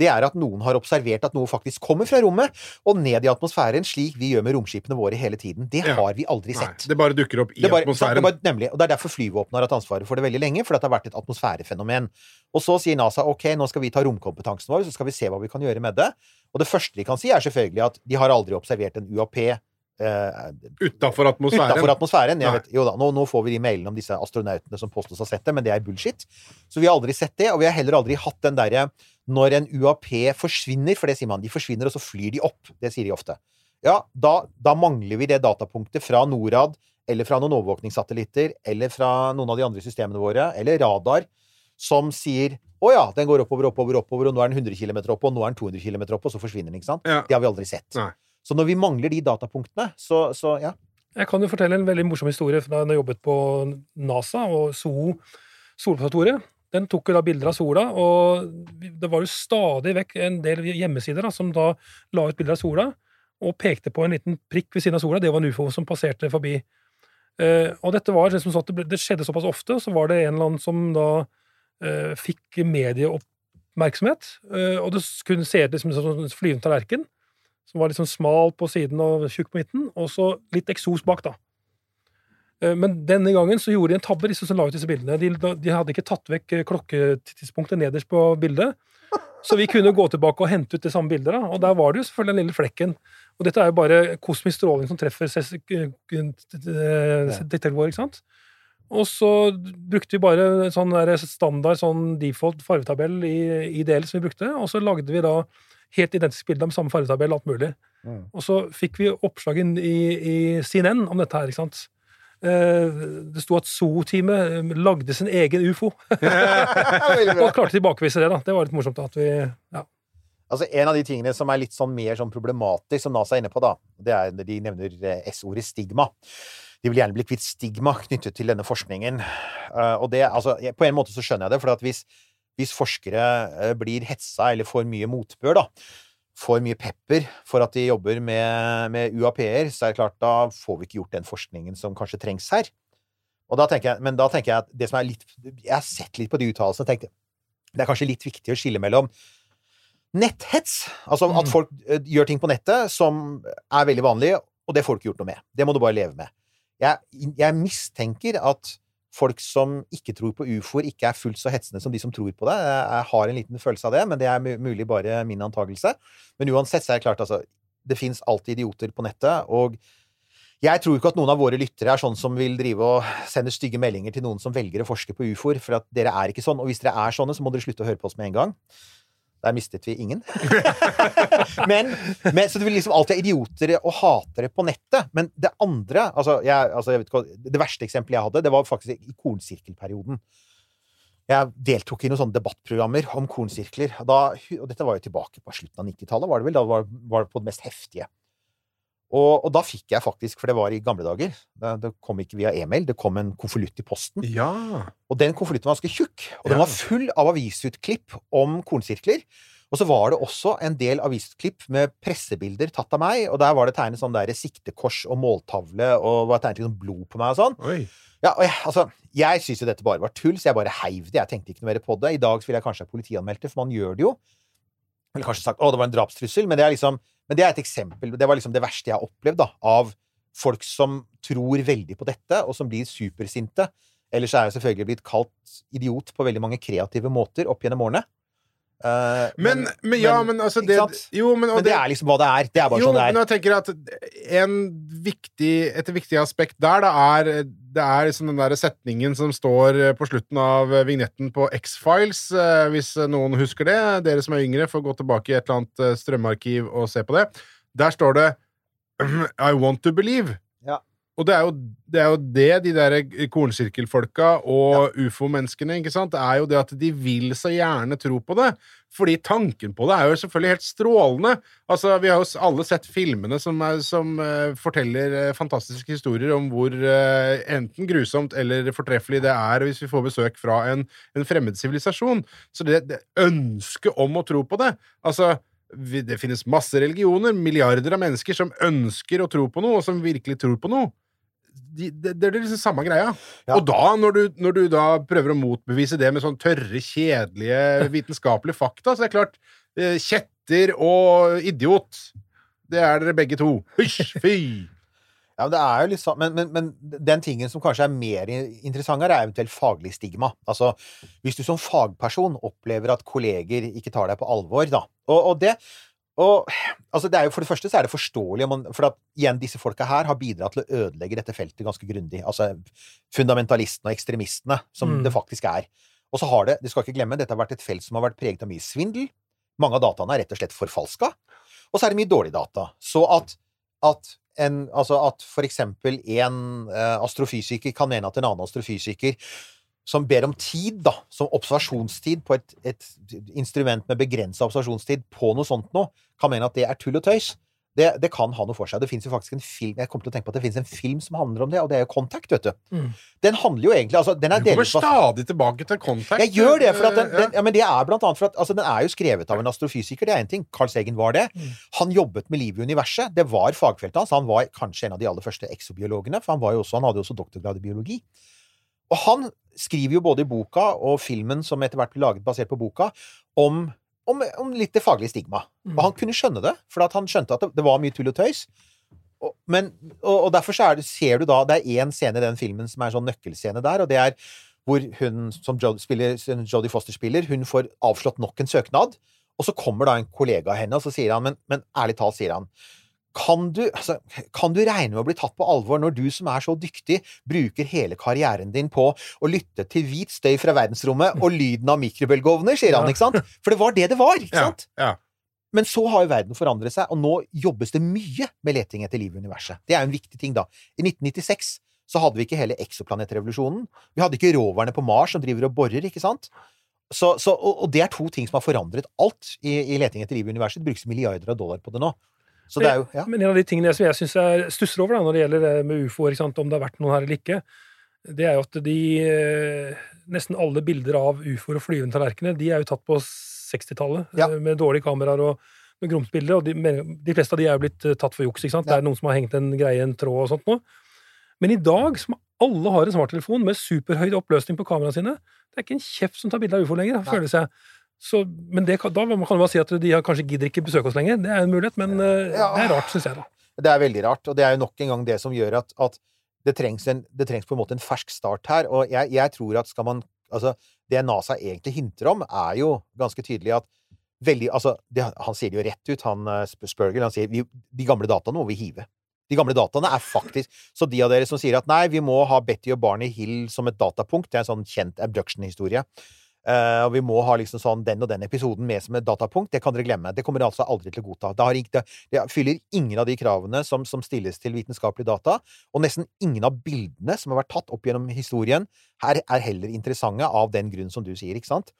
det er at noen har observert at noe faktisk kommer fra rommet og ned i atmosfæren, slik vi gjør med romskipene våre hele tiden. Det har vi aldri Nei, sett. det bare dukker opp i Det bare, atmosfæren. det bare, nemlig, og det er derfor flyvåpenet har hatt ansvaret for det veldig lenge, fordi det har vært et atmosfærefenomen. Og så sier NASA ok, nå skal vi ta romkompetansen vår, så skal vi se hva vi kan gjøre med det. Og det første de kan si, er selvfølgelig at de har aldri observert en UAP eh, Utafor atmosfæren. Utenfor atmosfæren. Vet, jo da, nå, nå får vi de mailene om disse astronautene som påstås å ha sett det, men det er bullshit. Så vi har aldri sett det, og vi har heller aldri hatt den derre når en UAP forsvinner, for det sier man, de forsvinner, og så flyr de opp. Det sier de ofte. Ja, da, da mangler vi det datapunktet fra Norad, eller fra noen overvåkningssatellitter, eller fra noen av de andre systemene våre, eller radar, som sier å ja, den går oppover, oppover, oppover, og nå er den 100 km oppe, og nå er den 200 km oppe, og så forsvinner den, ikke sant? Ja. Det har vi aldri sett. Nei. Så når vi mangler de datapunktene, så, så ja. Jeg kan jo fortelle en veldig morsom historie da jeg jobbet på NASA og SOO solobservatoriet. Den tok jo da bilder av sola, og det var jo stadig vekk en del hjemmesider da, som da la ut bilder av sola, og pekte på en liten prikk ved siden av sola. Det var en ufo som passerte forbi. Uh, og dette var liksom sånn at det, skjedde såpass ofte, så var det en eller annen som da uh, fikk medieoppmerksomhet, Uh, og det kunne se ut liksom som en flyvende tallerken, som var liksom smal på siden og tjukk på midten, og så litt eksos bak, da. Eh, Men denne gangen så gjorde de en tabbe, disse som la ut disse bildene. De, de hadde ikke tatt vekk eh, klokketidspunktet nederst på bildet. Så vi kunne gå tilbake og hente ut det samme bildet. da, Og der var det jo selvfølgelig den lille flekken. Og dette er jo bare kosmisk stråling som treffer eh, detektoren vår, ikke sant? Og så brukte vi bare en sånn standard sånn default fargetabell i, i DL som vi brukte, og så lagde vi da helt identisk bilde med samme fargetabell, alt mulig. Mm. Og så fikk vi oppslag i, i CNN om dette her, ikke sant. Eh, Det sto at SO-teamet eh, lagde sin egen ufo, *laughs* *laughs* og klarte å tilbakevise det. da. Det var litt morsomt. at vi, ja. Altså, En av de tingene som er litt sånn mer sånn problematisk, som NASA er inne på, da, det er når de nevner eh, S-ordet stigma. De vil gjerne bli kvitt stigma knyttet til denne forskningen. Og det, altså, På en måte så skjønner jeg det, for at hvis, hvis forskere eh, blir hetsa eller får mye motbør, da, får mye pepper for at de jobber med, med UAP-er, så er det klart da får vi ikke gjort den forskningen som kanskje trengs her. Og da jeg, men da tenker jeg at det som er litt Jeg har sett litt på de uttalelsene og tenkt det er kanskje litt viktig å skille mellom netthets, altså at Mm. folk eh, gjør ting på nettet som er veldig vanlig, og det får du ikke gjort noe med. Det må du bare leve med. Jeg, jeg mistenker at folk som ikke tror på ufoer, ikke er fullt så hetsende som de som tror på det. Jeg, har en liten følelse av det, men det er mulig bare min antakelse. Men uansett så er det klart, altså Det fins alltid idioter på nettet, og jeg tror ikke at noen av våre lyttere er sånn som vil drive og sende stygge meldinger til noen som velger å forske på ufoer, for at dere er ikke sånn. Og hvis dere er sånne, så må dere slutte å høre på oss med en gang. Der mistet vi ingen. *laughs* men, men, så det vil liksom alltid være idioter og hatere på nettet. Men det andre altså, jeg, altså, jeg hva- Det verste eksempelet jeg hadde, det var faktisk i kornsirkelperioden. Jeg deltok i noen sånne debattprogrammer om kornsirkler. Da, og dette var jo tilbake på slutten av 90-tallet, var det vel? Da var, var det på det mest heftige. Og, og da fikk jeg faktisk, for det var i gamle dager Det, det kom ikke via e-mail, det kom en konvolutt i posten. Ja. Og den konvolutten var ganske tjukk, og den var full av avisutklipp om kornsirkler. Og så var det også en del avisutklipp med pressebilder tatt av meg, og der var det tegnet sånn der siktekors og måltavle, og var tegnet sånn blod på meg og sånn. Oi. Ja, og jeg, altså, jeg syns jo dette bare var tull, så jeg bare heiv det. Jeg tenkte ikke noe mer på det. I dag ville jeg kanskje ha politianmeldt det, for man gjør det jo. Eller kanskje sagt 'Å, det var en drapstrussel', men det er liksom Men det er et eksempel. Det var liksom det verste jeg har opplevd, da, av folk som tror veldig på dette, og som blir supersinte. Ellers er jeg selvfølgelig blitt kalt idiot på veldig mange kreative måter opp gjennom årene. Eh, Men, men, ja, men altså det. Jo, men, men det er liksom hva det er. Det er bare jo, sånn det men er. jeg tenker at en viktig, et viktig aspekt der, da, er Det er liksom den der setningen som står på slutten av vignetten på X-Files, eh, hvis noen husker det. Dere som er yngre, får gå tilbake i et eller annet strømarkiv og se på det. Der står det *clears throat* I want to believe. Ja. Og det er, jo, det er jo det de der kornsirkelfolka og ufo-menneskene ikke sant? Det er jo det at de vil så gjerne tro på det. Fordi tanken på det er jo selvfølgelig helt strålende. Altså, Vi har jo alle sett filmene som, er, som uh, forteller eh, fantastiske historier om hvor uh, enten grusomt eller fortreffelig det er hvis vi får besøk fra en, en fremmed sivilisasjon. Så det, det ønsket om å tro på det Altså, det finnes masse religioner, milliarder av mennesker som ønsker å tro på noe, og som virkelig tror på noe. De, det, det er liksom samme greia. Ja. Og da, når du, når du da prøver å motbevise det med sånn tørre, kjedelige vitenskapelige fakta, så er det klart eh, Kjetter og idiot, det er dere begge to. Hysj! Fy! *laughs* Ja, men det er jo sånn, men, men, men den tingen som kanskje er mer interessant her, er eventuelt faglig stigma. Altså, hvis du som fagperson opplever at kolleger ikke tar deg på alvor, da. Og, og det og, altså det er jo, For det første så er det forståelig, man, for at igjen, disse folka her har bidratt til å ødelegge dette feltet ganske grundig. Altså fundamentalistene og ekstremistene, som Mm. det faktisk er. Og så har det, du skal ikke glemme, dette har vært et felt som har vært preget av mye svindel. Mange av dataene er rett og slett forfalska. Og så er det mye dårlig data. Så at, at, en, altså at for eksempel en uh, astrofysiker kan mene at en annen astrofysiker som ber om tid, da, som observasjonstid på et, et instrument med begrensa observasjonstid på noe sånt noe, kan mene at det er tull og tøys. Det, det kan ha noe for seg. Det fins jo faktisk en film Jeg kommer til å tenke på at det finnes en film som handler om det, og det er jo Contact, vet du. Mm. Den handler jo egentlig altså, Den er Du kommer stadig tilbake til Contact. jeg gjør det, for at den, Ja. den, ja, men det er blant annet for at altså, den er jo skrevet av en astrofysiker, det er én ting. Carl Segen var det. Mm. Han jobbet med livet i universet. Det var fagfeltet hans. Han var kanskje en av de aller første exobiologene, for han, var jo også, han hadde jo også doktorgrad i biologi. Og han skriver jo både i boka og filmen som etter hvert ble laget basert på boka, om, om, om litt det faglige stigma. Mm. Og han kunne skjønne det, for han skjønte at det, det var mye tull og tøys. Og, men, og, og derfor så er det, ser du da Det er én scene i den filmen som er en sånn nøkkelscene der, og det er hvor hun som Jodie, Jodie Foster spiller, hun får avslått nok en søknad. Og så kommer da en kollega av henne, og så sier han, men, men ærlig talt, sier han kan du, altså, kan du regne med å bli tatt på alvor når du som er så dyktig, bruker hele karrieren din på å lytte til hvit støy fra verdensrommet og lyden av mikrobølgeovner, sier han, Ja. ikke sant? For det var det det var, ikke Ja, sant? ja. Men så har jo verden forandret seg, og nå jobbes det mye med leting etter liv i universet. Det er jo en viktig ting, da. I 1996 så hadde vi ikke hele eksoplanetrevolusjonen. Vi hadde ikke roverne på Mars som driver og borer, ikke sant? Så, så, og, og det er to ting som har forandret alt i, i leting etter liv i universet. Det brukes milliarder av dollar på det nå. Så det er jo Ja. Men en av de tingene som jeg synes jeg stusser over da, når det gjelder det med ufoer, om det har vært noen her eller ikke, det er jo at de eh, Nesten alle bilder av ufoer og flyvende tallerkener de er jo tatt på 60-tallet, Ja. eh, med dårlige kameraer og med grumsbilder. Og de, de fleste av de er jo blitt eh, tatt for juks. ikke sant? Ja. Det er noen som har hengt en greie en tråd og sånt nå. Men i dag, som alle har en smarttelefon med superhøy oppløsning på kameraene sine, det er ikke en kjeft som tar bilde av ufo lenger, føles jeg. Så, men det, da kan man bare si at de har kanskje gidder ikke besøke oss lenger. Det er en mulighet, men eh, Ja. det er rart, syns jeg. da. Det er veldig rart, og det er jo nok en gang det som gjør at, at det, trengs en, det trengs på en måte en fersk start her. Og jeg, jeg tror at skal man Altså, det NASA egentlig hinter om, er jo ganske tydelig at veldig Altså, det, han sier det jo rett ut, han eh, Spurgel. Han sier vi, de gamle dataene må vi hive. De gamle dataene er faktisk Så de av dere som sier at nei, vi må ha Betty og Barney Hill som et datapunkt, det er en sånn kjent abduction-historie. Eh, og vi må ha liksom sånn den og den episoden med som et datapunkt. Det kan dere glemme. Det kommer dere altså aldri til å godta. Det, ikke, det fyller ingen av de kravene som, som stilles til vitenskapelig data. Og nesten ingen av bildene som har vært tatt opp gjennom historien, her er heller interessante av den grunn som du sier, ikke sant?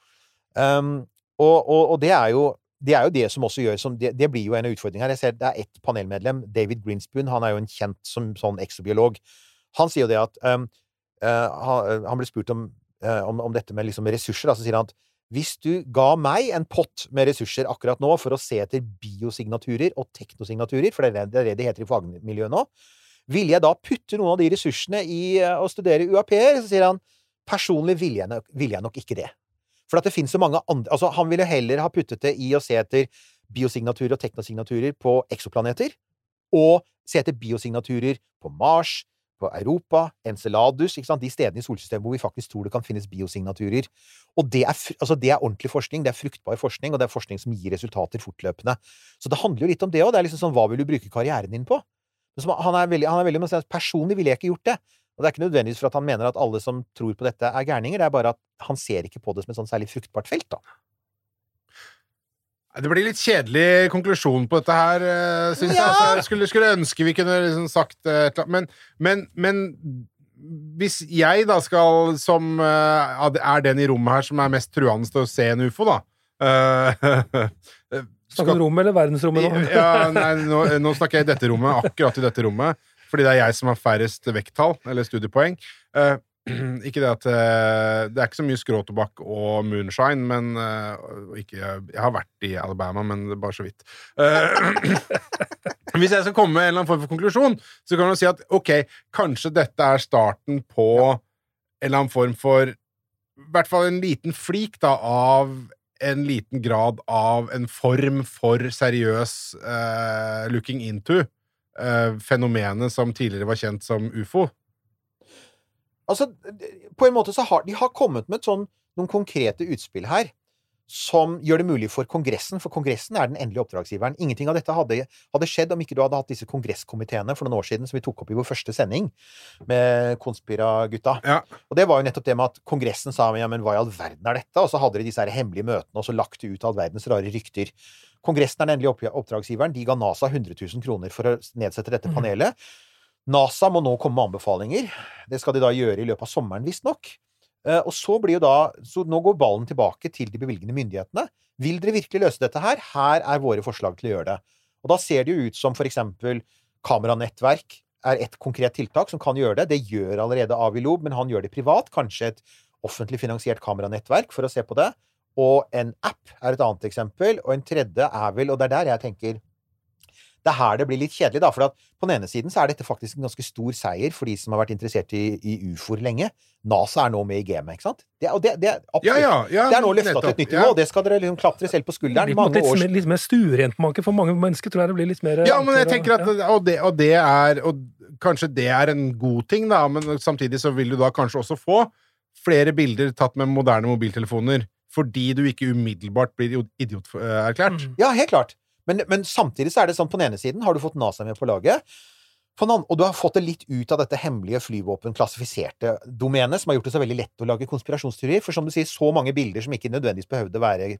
Um, og, og, og det er jo det er jo det som også gjør som Det, det blir jo en utfordring her. Jeg ser Det er ett panelmedlem, David Grinspoon, Han er jo en kjent som sånn exobiolog. Han sier jo det at um, uh, han, han ble spurt om, eh, om, om dette med liksom ressurser. Da, så sier han at hvis du ga meg en pott med ressurser akkurat nå for å se etter biosignaturer og teknosignaturer, for det er det det, er heter i fagmiljøet nå, ville jeg da putte noen av de ressursene i eh, å studere UAP-er? Så sier han personlig ville jeg nok, jeg nok ikke det. For det finnes så mange andre Altså, han ville heller ha puttet det i å se etter biosignaturer og teknosignaturer på eksoplaneter, og se etter biosignaturer på Mars, på Europa, Enceladus, de stedene i solsystemet hvor vi faktisk tror det kan finnes biosignaturer. Og det er, altså det er ordentlig forskning, det er fruktbar forskning, og det er forskning som gir resultater fortløpende. Så det handler jo litt om det òg. Det er liksom sånn, hva vil du bruke karrieren din på? Han er veldig, han er veldig personlig ville jeg ikke gjort det. Og det er ikke nødvendigvis for at han mener at alle som tror på dette, er gærninger. Det er bare at han ser ikke på det som et sånn særlig fruktbart felt, da. Det blir litt kjedelig konklusjon på dette her, syns jeg. Altså, jeg skulle, skulle ønske vi kunne liksom sagt eh, et eller annet. Men, men, men hvis jeg da skal, som eh, er den i rommet her som er mest truende til å se en ufo, da eh, *laughs* Snakker du om rommet eller verdensrommet nå? ja, nei, nå, nå snakker jeg i dette rommet, akkurat i dette rommet, fordi det er jeg som har færrest vekttall, eller studiepoeng. Eh, *clears throat* Ikke det at eh, Det er ikke så mye skråtobakk og moonshine, men eh, ikke, Jeg har vært i Alabama, men bare så vidt. Eh, *clears throat* hvis jeg skal komme med en eller annen form for konklusjon, så kan man si at ok, kanskje dette er starten på en eller annen form for I hvert fall en liten flik da, av en liten grad av en form for seriøs uh, looking into Uh, fenomenet som tidligere var kjent som ufo. Altså, på en måte så har de har kommet med sånn, noen konkrete utspill her som gjør det mulig for Kongressen, for Kongressen er den endelige oppdragsgiveren. Ingenting av dette hadde, hadde skjedd om ikke du hadde hatt disse kongresskomiteene for noen år siden, som vi tok opp i vår første sending med Konspira-gutta. Ja. Og det var jo nettopp det med at Kongressen sa ja, men hva i all verden er dette? Og så hadde de disse her hemmelige møtene og så lagt ut all verdens rare rykter. Kongressen er den endelige oppdragsgiveren. De ga NASA 100 000 kroner for å nedsette dette panelet. panelet. NASA må nå komme med anbefalinger. Det skal de da gjøre i løpet av sommeren, visstnok. Eh, Og så blir jo da Så nå går ballen tilbake til de bevilgende myndighetene. Vil dere virkelig løse dette her? Her er våre forslag til å gjøre det. Og da ser det jo ut som for eksempel kameranettverk er et konkret tiltak som kan gjøre det. Det gjør allerede Avilob, men han gjør det privat. Kanskje et offentlig finansiert kameranettverk for å se på det. Og en app er et annet eksempel. Og en tredje er vel, og det er der jeg tenker det er her det blir litt kjedelig, da. For at på den ene siden så er dette faktisk en ganske stor seier for de som har vært interessert i, i ufoer lenge. NASA er nå med i gamet, ikke sant? Det, og det, det er Ja, ja, ja, Det er nå løfta til et nytt nivå, og det skal dere liksom klatre selv på skulderen. Litt, Mange litt, års litt, mer mer stuerentmake for mange mennesker, tror jeg det blir litt mer Ja, men jeg tenker at ja. og, det, og det er Og kanskje det er en god ting, da, men samtidig så vil du da kanskje også få flere bilder tatt med moderne mobiltelefoner, fordi du ikke umiddelbart blir idioterklært. Mm. Ja, helt klart. Men, men samtidig så er det sånn på den ene siden har du fått NASA med på laget. På den andre, og du har fått det litt ut av dette hemmelige flyvåpen-klassifiserte domenet, som har gjort det så veldig lett å lage konspirasjonsteorier. For som du sier, så mange bilder som ikke nødvendigvis behøvde være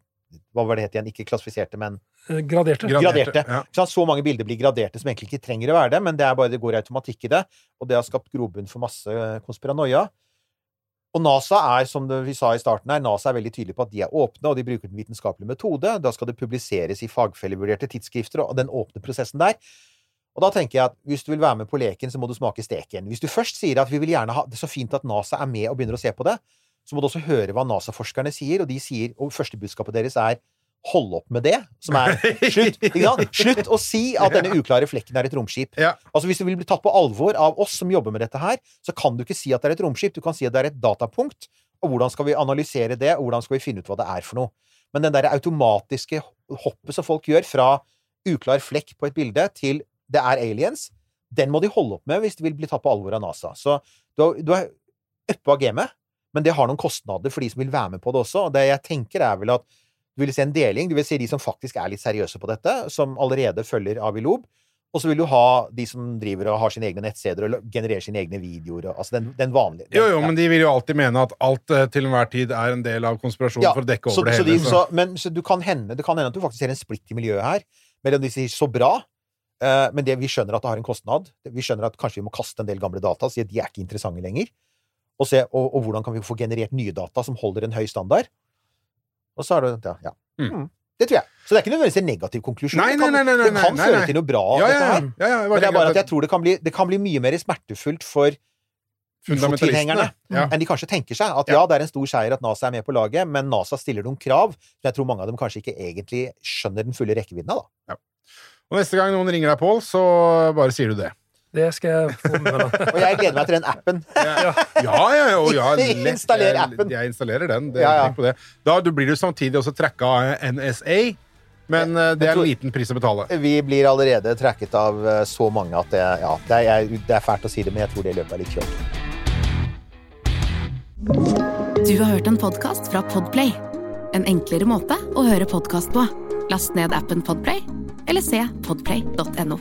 Hva var det het igjen? Ikke klassifiserte, men Eh, Graderte. Graderte. Ja. Så mange bilder blir graderte som egentlig ikke trenger å være det, men det er bare det går automatikk i det. Og det har skapt grobunn for masse konspiranoia. Og NASA er, som vi sa i starten her, NASA er veldig tydelig på at de er åpne, og de bruker den vitenskapelige metode. Da skal det publiseres i fagfellevurderte tidsskrifter, og den åpne prosessen der. Og da tenker jeg at hvis du vil være med på leken, så må du smake steken. Hvis du først sier at vi vil gjerne ha Det er så fint at NASA er med og begynner å se på det, så må du også høre hva NASA-forskerne sier, og de sier Og første budskapet deres er Hold opp med det, som er *laughs* Slutt? Slutt å si at denne uklare flekken er et romskip. Ja. Altså Hvis du vil bli tatt på alvor av oss som jobber med dette her, så kan du ikke si at det er et romskip, du kan si at det er et datapunkt. Og hvordan skal vi analysere det, og hvordan skal vi finne ut hva det er for noe? Men den der automatiske hoppet som folk gjør fra uklar flekk på et bilde til det er aliens, den må de holde opp med hvis de vil bli tatt på alvor av NASA. Så du er oppe av gamet, men det har noen kostnader for de som vil være med på det også. Og det jeg tenker er vel at du vil se en deling. Du vil se de som faktisk er litt seriøse på dette, som allerede følger Avilob. Og så vil du ha de som driver og har sine egne nettsteder og genererer sine egne videoer. Altså den, den vanlige. den- Jo, jo, ja. men de vil jo alltid mene at alt eh, til enhver tid er en del av konspirasjonen Ja, for å dekke så, over det så, hele. de, så- så, men så du kan hende, det kan hende at du faktisk ser en splitt i miljøet her, mellom de sier så bra, uh, men det, vi skjønner at det har en kostnad. Vi skjønner at kanskje vi må kaste en del gamle data si at de er ikke interessante lenger. Og, se, og, og hvordan kan vi få generert nye data som holder en høy standard? Og så er det ja, ja. Mm. Mm. Det tror jeg. Så det er ikke nødvendigvis en negativ konklusjon. Nei, nei, nei, nei, det kan føre til noe bra, ja, ja, dette ja, ja, ja, Men det er bare at jeg tror det kan bli, det kan bli mye mer smertefullt for Fundamentalistene. ufo-tilhengerne Ja. enn de kanskje tenker seg. At ja, det er en stor seier at NASA er med på laget, men NASA stiller noen krav som jeg tror mange av dem kanskje ikke egentlig skjønner den fulle rekkevidden av. da. Og neste gang noen ringer deg, Pål, så bare sier du det. Det skal jeg få med meg. *laughs* Og jeg gleder meg til den appen. Ja, ja, ja, ja. *laughs* Installer appen. Jeg installerer den. Det, Ja, ja. på det. Da du blir du samtidig også tracka av NSA, men eh, det er en liten pris å betale. Vi blir allerede tracket av eh, så mange at det, ja, det, er, det er fælt å si det, men jeg tror det løpet er litt kjørt. Du har hørt en podkast fra Podplay. En enklere måte å høre podkast på. Last ned appen Podplay, eller se podplay.no.